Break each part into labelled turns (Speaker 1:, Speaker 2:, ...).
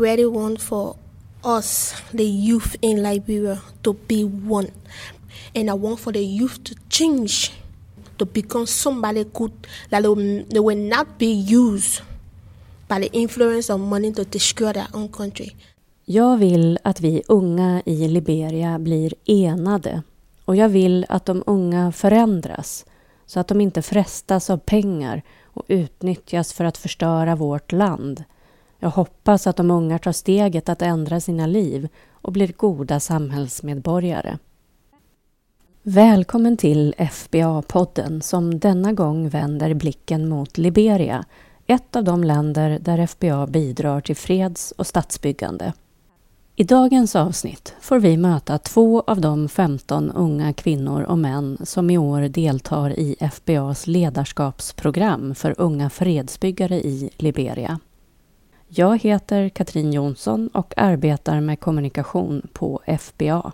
Speaker 1: Really want for us, the youth in Liberia, to be one. And I want for the youth to change, to become somebody good, that they will, they will not be used by the influence of money to destroy their own country.
Speaker 2: Jag vill att vi unga i Liberia blir enade och jag vill att de unga förändras så att de inte frestas av pengar och utnyttjas för att förstöra vårt land. Jag hoppas att de unga tar steget att ändra sina liv och blir goda samhällsmedborgare. Välkommen till FBA-podden som denna gång vänder blicken mot Liberia, ett av de länder där FBA bidrar till freds och statsbyggande. I dagens avsnitt får vi möta två av de 15 unga kvinnor och män som i år deltar i FBAs ledarskapsprogram för unga fredsbyggare i Liberia. Jag heter Katrin Jonsson och arbetar med kommunikation på FBA.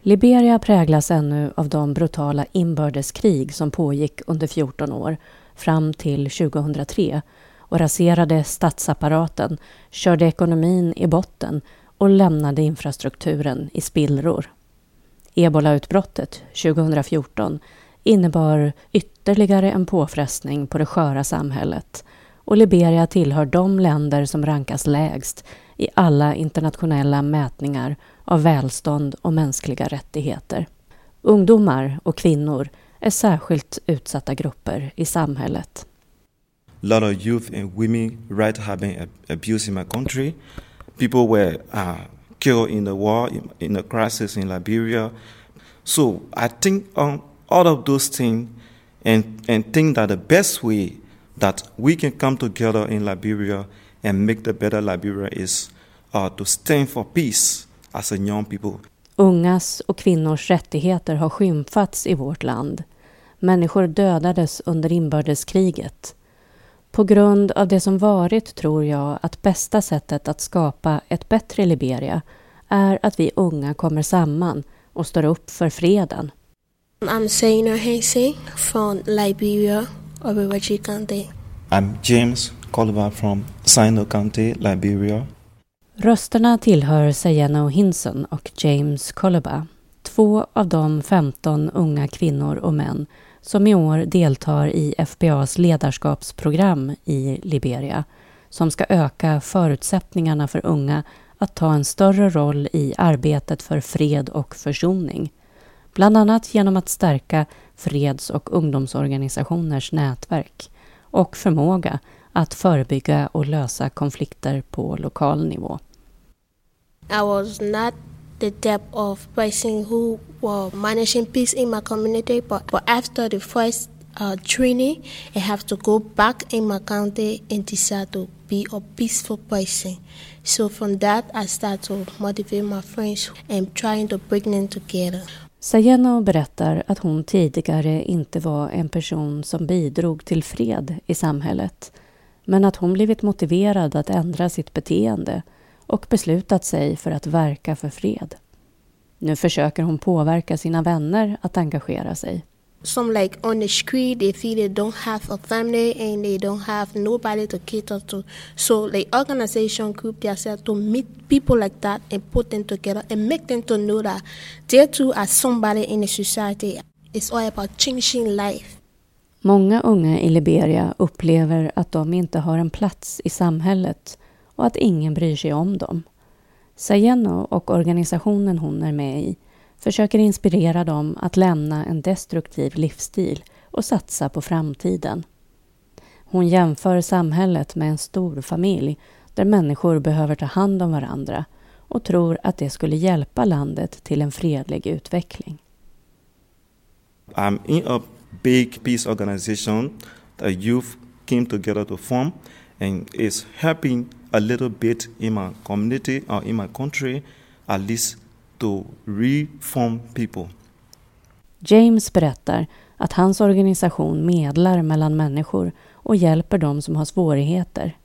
Speaker 2: Liberia präglas ännu av de brutala inbördeskrig som pågick under 14 år fram till 2003 och raserade statsapparaten, körde ekonomin i botten och lämnade infrastrukturen i spillror. Ebolautbrottet 2014 innebar ytterligare en påfrestning på det sköra samhället och Liberia tillhör de länder som rankas lägst i alla internationella mätningar av välstånd och mänskliga rättigheter. Ungdomar och kvinnor är särskilt utsatta grupper i samhället.
Speaker 3: A lot of youth and women right have been abused in my country. People were uh, killed in the war, in the crisis in Liberia. So I think on all of those things and, and think that the best way that we can come together in Liberia and make the better Liberia is uh, to stand for peace as a young people.
Speaker 2: Ungas och kvinnors rättigheter har skymfats i vårt land. Människor dödades under inbördeskriget. På grund av det som varit tror jag att bästa sättet att skapa ett bättre Liberia är att vi unga kommer samman och står upp för freden.
Speaker 1: I'm Saina Hesse från Liberia, Obewaji County.
Speaker 3: I'm James Coliver from Sino County, Liberia.
Speaker 2: Rösterna tillhör Sayeno Hinson och James Coliba, två av de 15 unga kvinnor och män som i år deltar i FBAs ledarskapsprogram i Liberia som ska öka förutsättningarna för unga att ta en större roll i arbetet för fred och försoning. Bland annat genom att stärka freds och ungdomsorganisationers nätverk och förmåga att förebygga och lösa konflikter på lokal nivå.
Speaker 1: I was not the depth of person who were managing peace in my community, but, but after the first uh, training, I have to go back in my county and decide to be a peaceful person. So from that, I start to motivate my friends and trying to bring them together.
Speaker 2: Sayeno berättar att hon tidigare inte var en person som bidrog till fred i samhället, men att hon blivit motiverad att ändra sitt beteende och beslutat sig för att verka för fred. Nu försöker hon påverka sina vänner att engagera sig.
Speaker 1: Some like on the street, they feel they don't have a family and they don't have nobody to cater to. So the organization group themselves to meet people like that and put them together and make them to know that they too are somebody in the society. It's all about changing life.
Speaker 2: Många unga i Liberia upplever att de inte har en plats i samhället och att ingen bryr sig om dem. Sayeno och organisationen hon är med i försöker inspirera dem att lämna en destruktiv livsstil och satsa på framtiden. Hon jämför samhället med en stor familj där människor behöver ta hand om varandra och tror att det skulle hjälpa landet till en fredlig utveckling.
Speaker 3: I'm in a big peace organization that youth came together to form and is helping a little bit in my community or in my country at least to reform people.
Speaker 2: James berättar att hans organisation medlar mellan människor och hjälper dem som har svårigheter.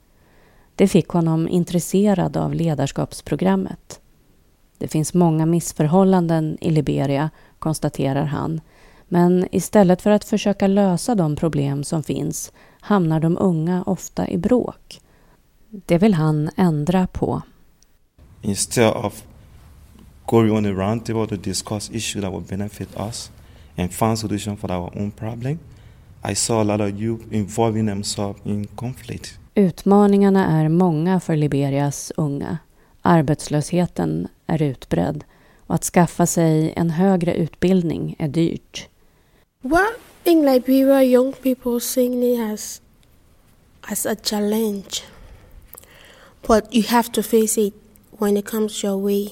Speaker 2: Det fick honom intresserad av ledarskapsprogrammet. Det finns många missförhållanden i Liberia, konstaterar han. Men istället för att försöka lösa de problem som finns hamnar de unga ofta i bråk. Det vill han ändra på.
Speaker 3: Instead of going on a round table to discuss issues that will benefit us and find solution for our own problem, I saw a lot of youth involving themselves in conflict.
Speaker 2: Utmaningarna är många för Liberias unga. Arbetslösheten är utbredd och att skaffa sig en högre utbildning är dyrt.
Speaker 1: What in Liberia, young people seeing it as, as a challenge. But you have to face it when it comes your way.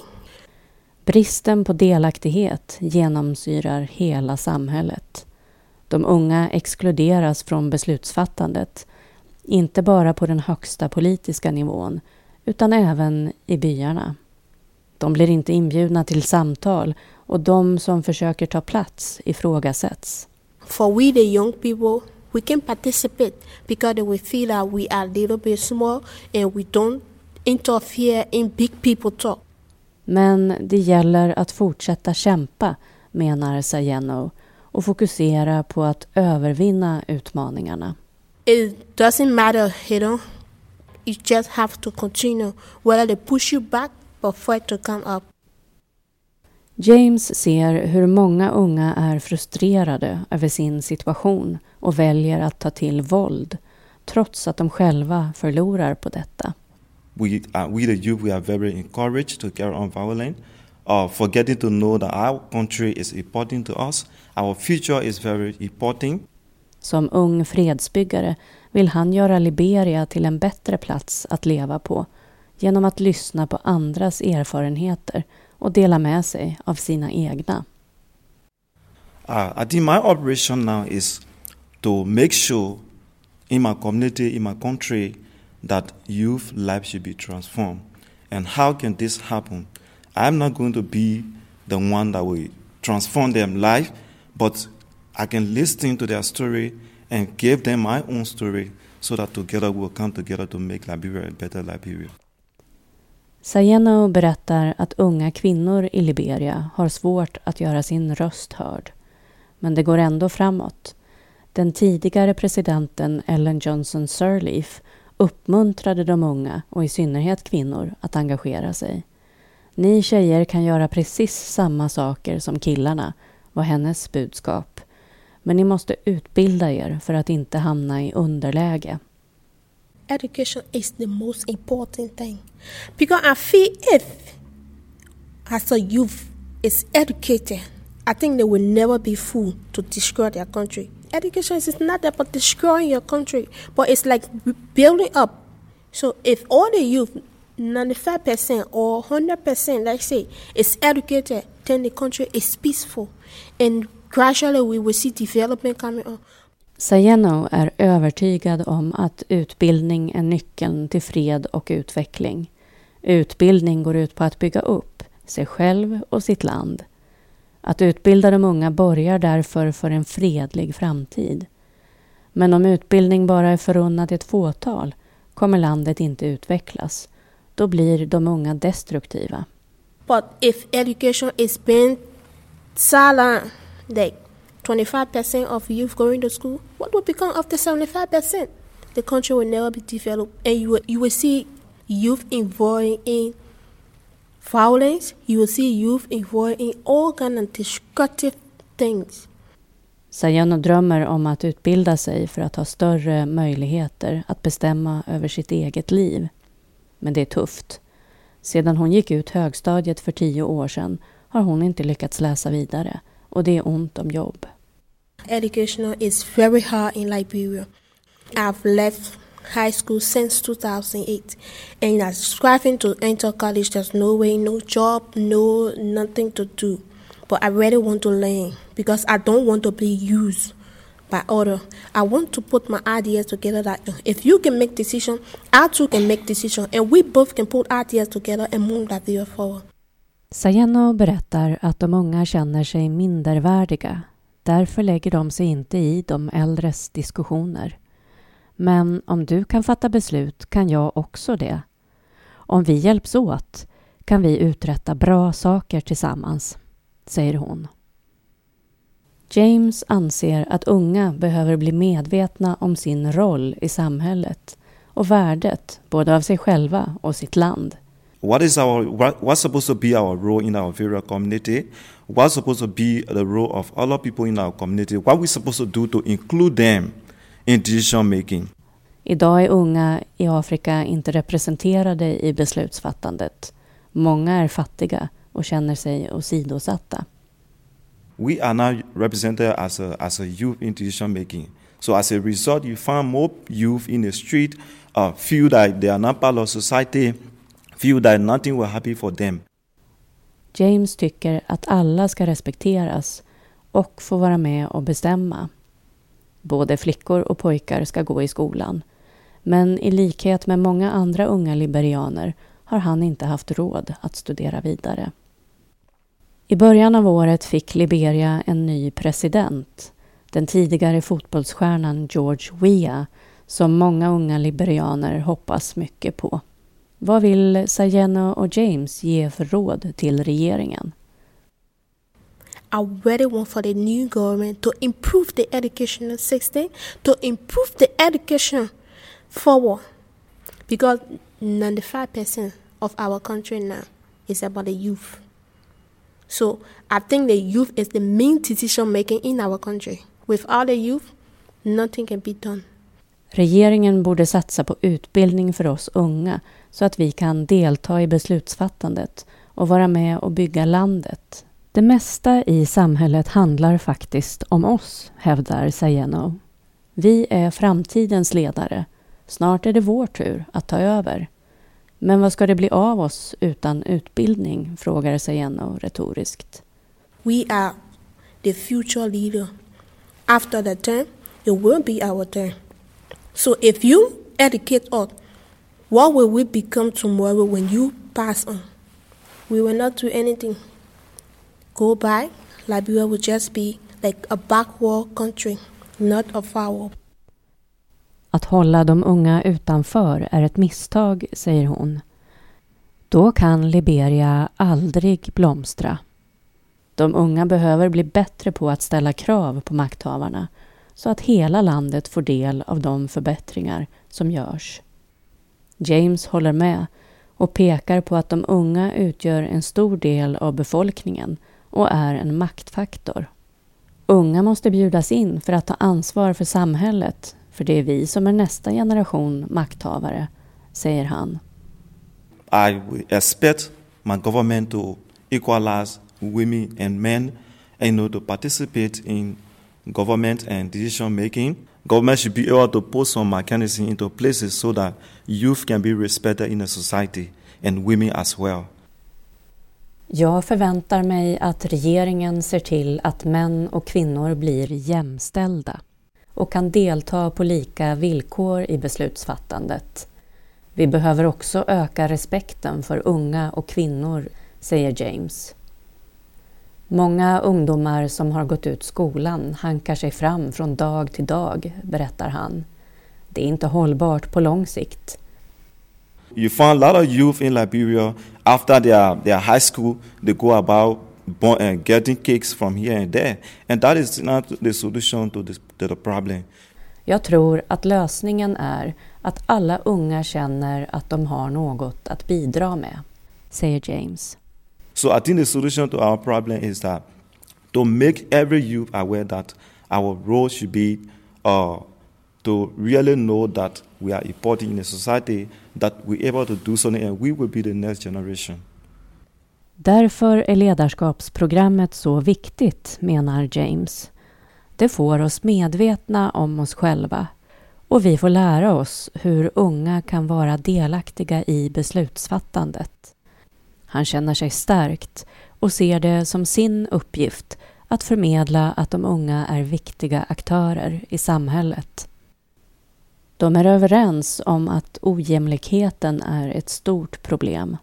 Speaker 2: Bristen på delaktighet genomsyrar hela samhället. De unga exkluderas från beslutsfattandet, inte bara på den högsta politiska nivån, utan även i byarna. De blir inte inbjudna till samtal och de som försöker ta plats ifrågasätts.
Speaker 1: For we the young people, we can participate because we feel that we are a little bit small and we don't interfere in big people talk.
Speaker 2: Men det gäller att fortsätta kämpa, menar Sayeno och fokusera på att övervinna utmaningarna.
Speaker 1: It doesn't matter, you know. You just have to continue, whether they push you back or fight to come up.
Speaker 2: James ser hur många unga är frustrerade över sin situation och väljer att ta till våld, trots att de själva förlorar på detta.
Speaker 3: We, uh, we the youth, we are very encouraged to carry on violent, uh, forgetting to know that our country is important to us. Our future is very important.
Speaker 2: Som ung fredsbyggare vill han göra Liberia till en bättre plats att leva på genom att lyssna på andras erfarenheter och dela med sig av sina egna.
Speaker 3: Uh, I think my operation now is to make sure in my community, in my country, that youth life should be transformed. And how can this happen? I'm not going to be the one that will transform their life, but I can listen to their story and give them my own story so that together we'll come together to make Liberia a better Liberia.
Speaker 2: Sayeno berättar att unga kvinnor i Liberia har svårt att göra sin röst hörd. Men det går ändå framåt. Den tidigare presidenten Ellen Johnson Sirleaf uppmuntrade de unga, och i synnerhet kvinnor, att engagera sig. Ni tjejer kan göra precis samma saker som killarna, var hennes budskap. Men ni måste utbilda er för att inte hamna i underläge.
Speaker 1: Education is the most important thing because I feel if as a youth is educated, I think they will never be fool to destroy their country. Education is not about destroying your country, but it's like building up. So if all the youth, 95% or 100%, let's say, is educated, then the country is peaceful. And gradually we will see development coming on.
Speaker 2: Sayeno är övertygad om att utbildning är nyckeln till fred och utveckling. Utbildning går ut på att bygga upp sig själv och sitt land. Att utbilda de unga borgar därför för en fredlig framtid. Men om utbildning bara är förunnat ett fåtal kommer landet inte utvecklas. Då blir de unga destruktiva.
Speaker 1: But if education is being silent, like 25% of youth going to school, what will become of the 75%? The country will never be developed. And you will, you will see youth involved in violence, you will see youth involved in all kinds of destructive things.
Speaker 2: Sayano drömmer om att utbilda sig för att ha större möjligheter att bestämma över sitt eget liv. Men det är tufft. Sedan hon gick ut högstadiet för tio år sedan har hon inte lyckats läsa vidare och det är ont om jobb.
Speaker 1: Education is very hard in Liberia. I've left high school since 2008 and I'm striving to enter college. There's no way, no job, no nothing to do. But I really want to learn because I don't want to be used by other. I want to put my ideas together that if you can make decision, I too can make decision and we both can put ideas together and move that way forward.
Speaker 2: Sayeno berättar att de unga känner sig mindervärdiga. Därför lägger de sig inte i de äldres diskussioner. Men om du kan fatta beslut kan jag också det. Om vi hjälps åt kan vi uträtta bra saker tillsammans, säger hon. James anser att unga behöver bli medvetna om sin roll i samhället och värdet både av sig själva och sitt land.
Speaker 3: What is our what, what's supposed to be our role in our community? What's supposed to be the role of other people in our community? What we supposed to do to include them in decision making?
Speaker 2: Idag är unga i Afrika inte representerade i beslutsfattandet. Många är fattiga och känner sig åsidosatta.
Speaker 3: We are now represented as a, as a youth in decision making. So as a result, you find more youth in the street uh, feel that they are not part of society, feel that nothing will happen for them.
Speaker 2: James tycker att alla ska respekteras och få vara med och bestämma. Både flickor och pojkar ska gå i skolan. Men i likhet med många andra unga liberianer har han inte haft råd att studera vidare. I början av året fick Liberia en ny president. Den tidigare fotbollsstjärnan George Weah som många unga liberianer hoppas mycket på. Vad vill och James ge för råd till regeringen?
Speaker 1: I really want for the new government to improve the educational system, to improve the education forward. Because 95% of our country now is about the youth. So I think the youth is the main decision making in our country. Without the youth, nothing can be done.
Speaker 2: Regeringen borde satsa på utbildning för oss unga så att vi kan delta i beslutsfattandet och vara med och bygga landet. Det mesta i samhället handlar faktiskt om oss, hävdar Sayeno. Vi är framtidens ledare. Snart är det vår tur att ta över. Men vad ska det bli av oss utan utbildning? frågar Sayeno retoriskt.
Speaker 1: We are the future leader. After the time, it will be our time. So if you educate us, what will we become tomorrow when you pass on? We will not do anything. Go by, Liberia will just be like a backward country, not a forward.
Speaker 2: Att hålla de unga utanför är ett misstag, säger hon. Då kan Liberia aldrig blomstra. De unga behöver bli bättre på att ställa krav på makthavarna så att hela landet får del av de förbättringar som görs. James håller med och pekar på att de unga utgör en stor del av befolkningen och är en maktfaktor. Unga måste bjudas in för att ta ansvar för samhället för det är vi som är nästa generation makthavare, säger han.
Speaker 3: I expect my government to equalize women and men and to participate in government and decision making. Government should be able to put some mechanism into places so that youth can be respected in a society and women as well.
Speaker 2: Jag förväntar mig att regeringen ser till att män och kvinnor blir jämställda och kan delta på lika villkor i beslutsfattandet. Vi behöver också öka respekten för unga och kvinnor, säger James. Många ungdomar som har gått ut skolan hankar sig fram från dag till dag, berättar han. Det är inte hållbart på lång sikt.
Speaker 3: You find a lot of youth in Liberia after their, their high school, they go about uh, getting cakes from here and there. And that is not the solution to, this, to the problem.
Speaker 2: Jag tror att lösningen är att alla unga känner att de har något att bidra med, säger James.
Speaker 3: So I think the solution to our problem is that to make every youth aware that our role should be uh, to really know that we are important in a society, that we're able to do something and we will be the next generation.
Speaker 2: Därför är ledarskapsprogrammet så viktigt, menar James. Det får oss medvetna om oss själva och vi får lära oss hur unga kan vara delaktiga i beslutsfattandet. Han känner sig stärkt och ser det som sin uppgift att förmedla att de unga är viktiga aktörer i samhället. De är överens om att ojämlikheten är ett stort problem.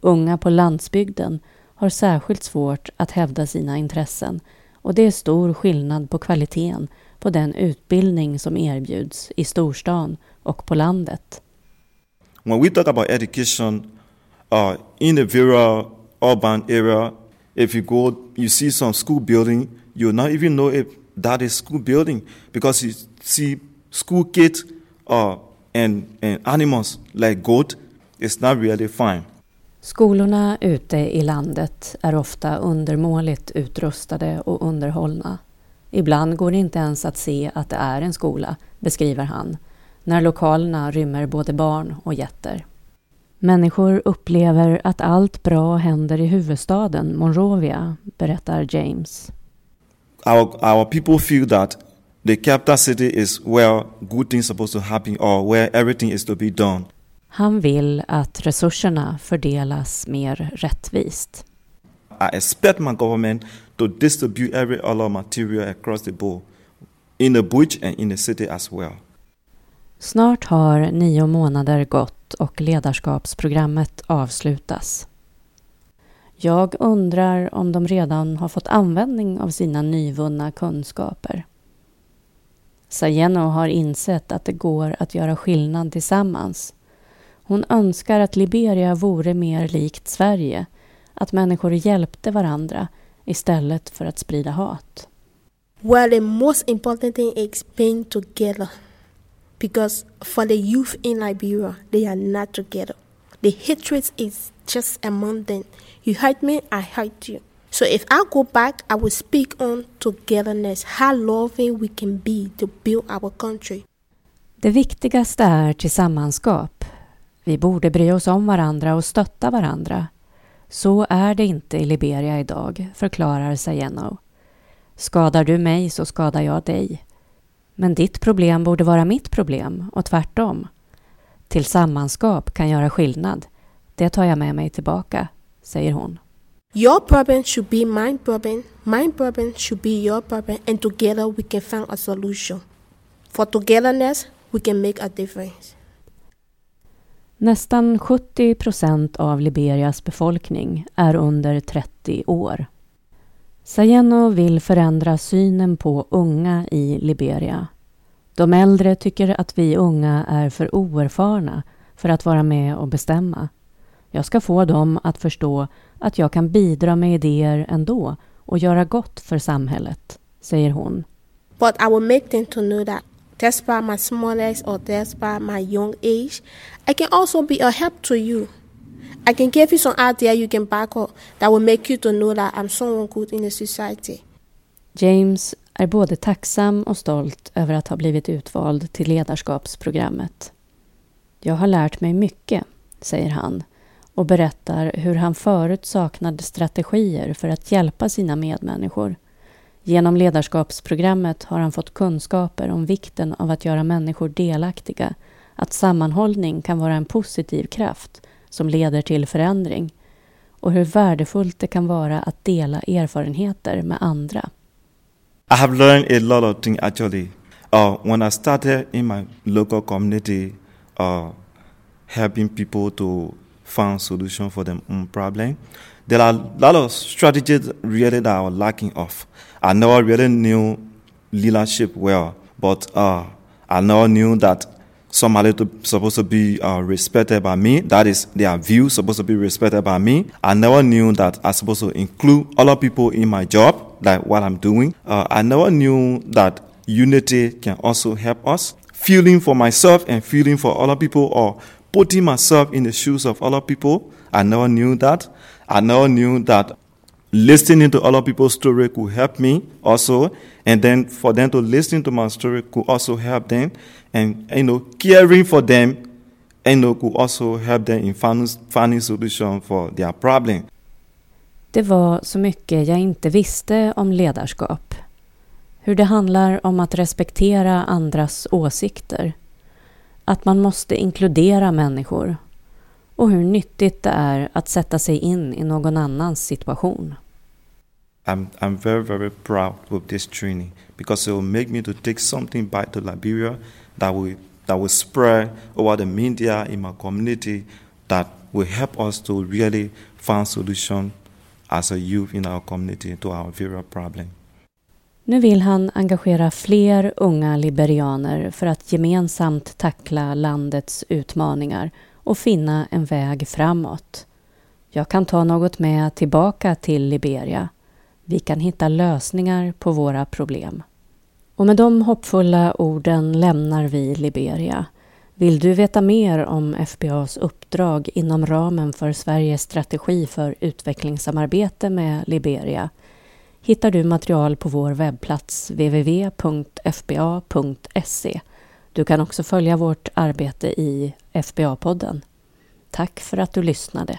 Speaker 2: Unga på landsbygden har särskilt svårt att hävda sina intressen och det är stor skillnad på kvaliteten på den utbildning som erbjuds i storstan och på landet.
Speaker 3: When we talk about education uh, in a very urban area, if you go, you see some school building, you not even know if that is school building because you see school kids uh, and, and animals like goat, it's not really fine.
Speaker 2: Skolorna ute i landet är ofta undermåligt utrustade och underhållna. Ibland går det inte ens att se att det är en skola, beskriver han, när lokalerna rymmer både barn och getter. Människor upplever att allt bra händer i huvudstaden Monrovia, berättar James.
Speaker 3: Our, our people feel that the capital city is where good things are supposed to happen or where everything is to be done.
Speaker 2: Han vill att resurserna fördelas mer rättvist.
Speaker 3: I expect my government to distribute every other material across the board in the bush and in the city as well.
Speaker 2: Snart har nio månader gått och ledarskapsprogrammet avslutas. Jag undrar om de redan har fått användning av sina nyvunna kunskaper. Sayeno har insett att det går att göra skillnad tillsammans. Hon önskar att Liberia vore mer likt Sverige, att människor hjälpte varandra istället för att sprida hat.
Speaker 1: Well, the most important thing is being together. Because for the youth in Liberia, they are not together. The hatred is just among them. You hurt me, I hurt you. So if I go back, I will speak on togetherness, how loving we can be to build our country.
Speaker 2: Det viktigaste är tillsammanskap. Vi borde bry oss om varandra och stötta varandra. Så är det inte i Liberia idag, förklarar Sayeno. Skadar du mig så skadar jag dig. Men ditt problem borde vara mitt problem och tvärtom. Tillsammanskap kan göra skillnad. Det tar jag med mig tillbaka, säger hon.
Speaker 1: Your problem should be my problem, my problem should be your problem, and together we can find a solution. For togetherness, we can make a difference.
Speaker 2: Nästan 70 procent av Liberias befolkning är under 30 år. Sayeno vill förändra synen på unga i Liberia. De äldre tycker att vi unga är för oerfarna för att vara med och bestämma. Jag ska få dem att förstå att jag kan bidra med idéer ändå och göra gott för samhället, säger hon.
Speaker 1: But I will make them to know that despite my small or despite my young age, I can also be a help to you. I can give you some idea you can back up that will make you to know that I'm someone good in the society.
Speaker 2: James är både tacksam och stolt över att ha blivit utvald till ledarskapsprogrammet. Jag har lärt mig mycket, säger han och berättar hur han förut saknade strategier för att hjälpa sina medmänniskor. Genom ledarskapsprogrammet har han fått kunskaper om vikten av att göra människor delaktiga, att sammanhållning kan vara en positiv kraft som leder till förändring och hur värdefullt det kan vara att dela erfarenheter med andra.
Speaker 3: I have learned a lot of things actually. Uh, when I started in my local community, uh, helping people to find solution for their own problem, there are a lot of strategies really that I was lacking of. I never really knew leadership well, but uh, I never knew that somebody to, supposed to be uh, respected by me. That is, their view supposed to be respected by me. I never knew that I supposed to include other people in my job, like what I'm doing. Uh, I never knew that unity can also help us. Feeling for myself and feeling for other people, or putting myself in the shoes of other people. I never knew that. I never knew that listening to other people's story could help me also and then for them to listen to my story could also help them and you know caring for them you know could also help them in finding, finding solution for their problem.
Speaker 2: Det var så mycket jag inte visste om ledarskap. Hur det handlar om att respektera andras åsikter. Att man måste inkludera människor och hur nyttigt det är att sätta sig in i någon annans situation.
Speaker 3: I'm, I'm very, very proud of this training because it will make me to take something back to Liberia that will, that will spread over the media in my community that will help us to really find solution as a youth in our community to our various problem.
Speaker 2: Nu vill han engagera fler unga liberianer för att gemensamt tackla landets utmaningar och finna en väg framåt. Jag kan ta något med tillbaka till Liberia. Vi kan hitta lösningar på våra problem. Och med de hoppfulla orden lämnar vi Liberia. Vill du veta mer om FBAs uppdrag inom ramen för Sveriges strategi för utvecklingssamarbete med Liberia hittar du material på vår webbplats www.fba.se. Du kan också följa vårt arbete i FBA-podden. Tack för att du lyssnade.